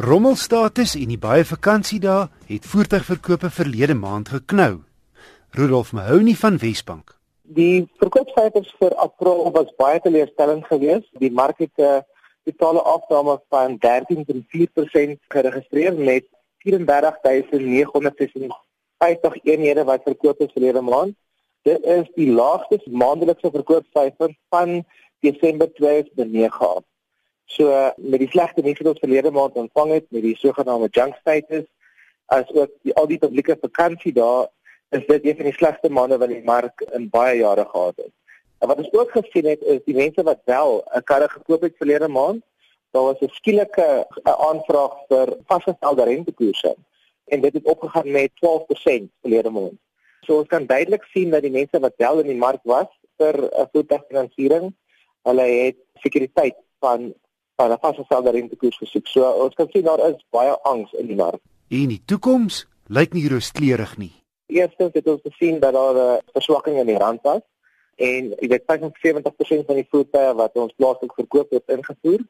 Rommelstatus en die baie vakansiedae het voertuigverkope verlede maand geknou. Rudolf Mahoney van Wesbank. Die verkoopsyfers vir April was baie teleurstellend geweest. Die mark het 'n uh, totale afname van 13.4% geregistreer met 34950 eenhede wat verkoop is verlede maand. Dit is die laagste maandelikse verkoopsyfer van Desember 2009 af. So met die slegte nuus wat ons verlede maand ontvang het met die sogenaamde junk status as ook die al die publieke vakansie daar is dit een van die slegste maande wat die mark in baie jare gehad het. En wat ons ook gesien het is die mense wat wel 'n karre gekoop het verlede maand, daar was 'n skielike aanvraag vir vasgestelde rentekoerse en dit het opgegaan met 12% verlede maand. So ons kan duidelik sien dat die mense wat wel in die mark was vir 'n voertuigfinansiering, hulle het sekuriteit van van 'n vasgestelde rentekoers gesoek. So ons kan sien daar is baie angs in die mark. En die toekoms lyk nie rooskleurig nie. Eerstens het ons gesien dat daar 'n verswakking in die rand was en jy weet 75% van die voertuie wat ons plaaslik verkoop het ingevoer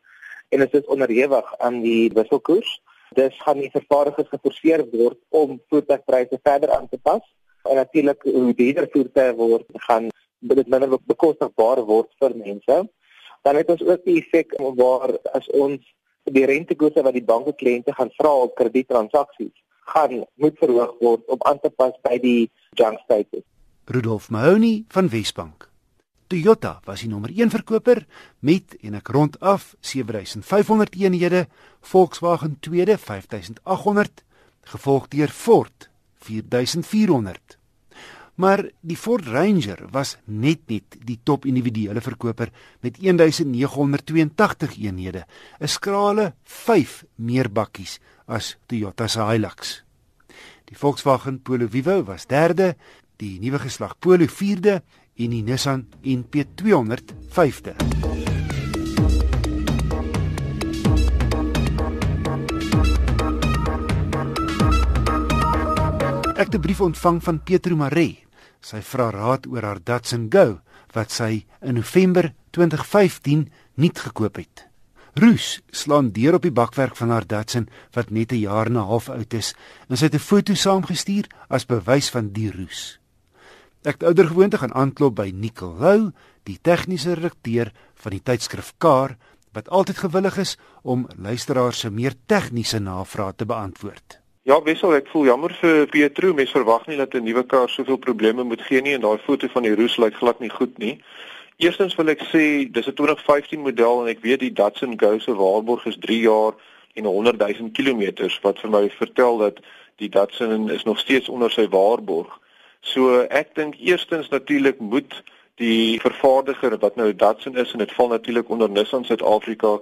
en dit is onderhewig aan die wisselkoers. Dis gaan die vervaardigers geforseer word om voertuigpryse verder aan te pas. En natuurlik hoe duurder voertuie word, gaan dit minder bekostigbaar word vir mense dan het ons ook die effek waar as ons die rentekoerse wat die banke kliënte gaan vra op kredietransaksies gaan moet verhoog word om aan te pas by die junk status. Rudolf Mahoney van Wesbank. Toyota was die nommer 1 verkoper met en ek rond af 7500 eenhede, Volkswagen tweede 5800, gevolg deur Ford 4400. Maar die Ford Ranger was net net die top individuele verkoper met 1982 eenhede, 'n skrale 5 meer bakkies as Toyota se Hilux. Die Volkswagen Polo Vivo was derde, die nuwe geslag Polo vierde en die Nissan NP200 vyfde. Ek het 'n brief ontvang van Pietro Maree Sy vra raad oor haar Datsun Go wat sy in November 2015 nuut gekoop het. Roos slaan deur op die bakwerk van haar Datsun wat net 'n jaar en 'n half oud is en sy het 'n foto saamgestuur as bewys van die roos. Ek het ouer gewoonte gaan aanklop by Nicolou, die tegniese redakteur van die tydskrif Car wat altyd gewillig is om luisteraars se meer tegniese navrae te beantwoord. Ja, wissel, ek voel jammer vir Pietro. Mens verwag nie dat 'n nuwe kar soveel probleme moet gee nie en daai foto van die roes lyk glad nie goed nie. Eerstens wil ek sê dis 'n 2015 model en ek weet die Datsun Go se waarborg is 3 jaar en 100 000 km wat vir my vertel dat die Datsun is nog steeds onder sy waarborg. So ek dink eerstens natuurlik moet die vervaardiger wat nou Datsun is en dit val natuurlik onder Nissan Suid-Afrika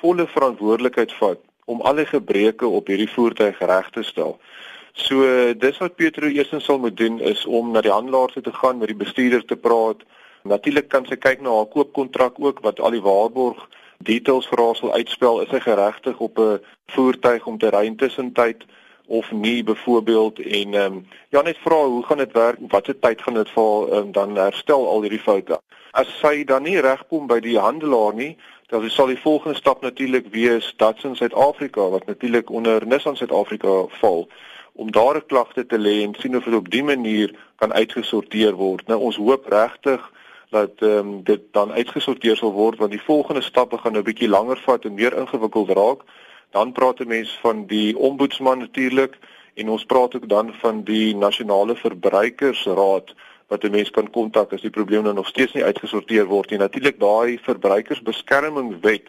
volle verantwoordelikheid vat om alle gebreke op hierdie voertuig reg te stel. So dis wat Petro eerstens sal moet doen is om na die handelaar te gaan, met die bestuurder te praat. Natuurlik kan sy kyk na haar koopkontrak ook wat al die waarborg details vir haar sal uitspel. Is sy geregtig op 'n voertuig om te ry intussen tyd of nie byvoorbeeld en ehm um, ja net vra hoe gaan dit werk? Watse tyd gaan dit vir um, dan herstel al hierdie foute? As sy dan nie regkom by die handelaar nie, dan sal die volgende stap natuurlik wees dat in Suid-Afrika wat natuurlik onder Nissan Suid-Afrika val om daar 'n klagte te lê en sien of dit op dië manier kan uitgesorteer word. Nou ons hoop regtig dat ehm um, dit dan uitgesorteer sal word want die volgende stappe gaan nou bietjie langer vat en meer ingewikkeld raak. Dan praat 'n mens van die ombudsman natuurlik en ons praat ook dan van die nasionale verbruikersraad wat 'n mens kan kontak as die probleem nou nog steeds nie uitgesorteer word nie. Natuurlik daai verbruikersbeskermingswet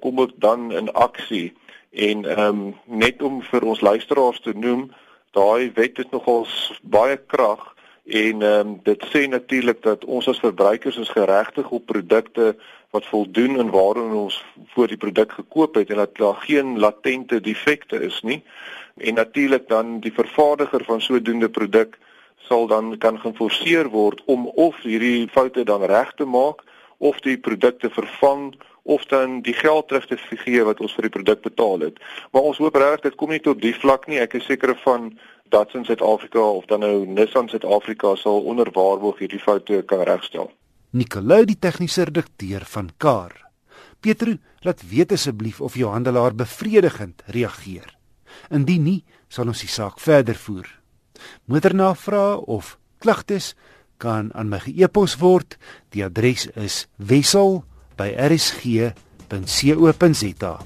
kom ook dan in aksie en ehm um, net om vir ons luisteraars te noem, daai wet het nogal baie krag en ehm um, dit sê natuurlik dat ons as verbruikers is geregtig op produkte wat voldoen aan waarin ons voor die produk gekoop het en dat daar geen latente defekte is nie en natuurlik dan die vervaardiger van sodoende produk sal dan kan geforseer word om of hierdie foute dan reg te maak of die produkte vervang of dan die geld terug te gee wat ons vir die produk betaal het. Maar ons hoop regtig dit kom nie tot die vlak nie. Ek is seker van dat in Suid-Afrika of dan nou Nissan Suid-Afrika sal onder waarborg hierdie foute kan regstel. Nicolou die tegniese redakteur van Car. Petro, laat weet asseblief of jou handelaar bevredigend reageer. Indien nie, sal ons die saak verder voer. Motornavrae of klagtes kan aan my e-pos word. Die adres is wissel@rsg.co.za.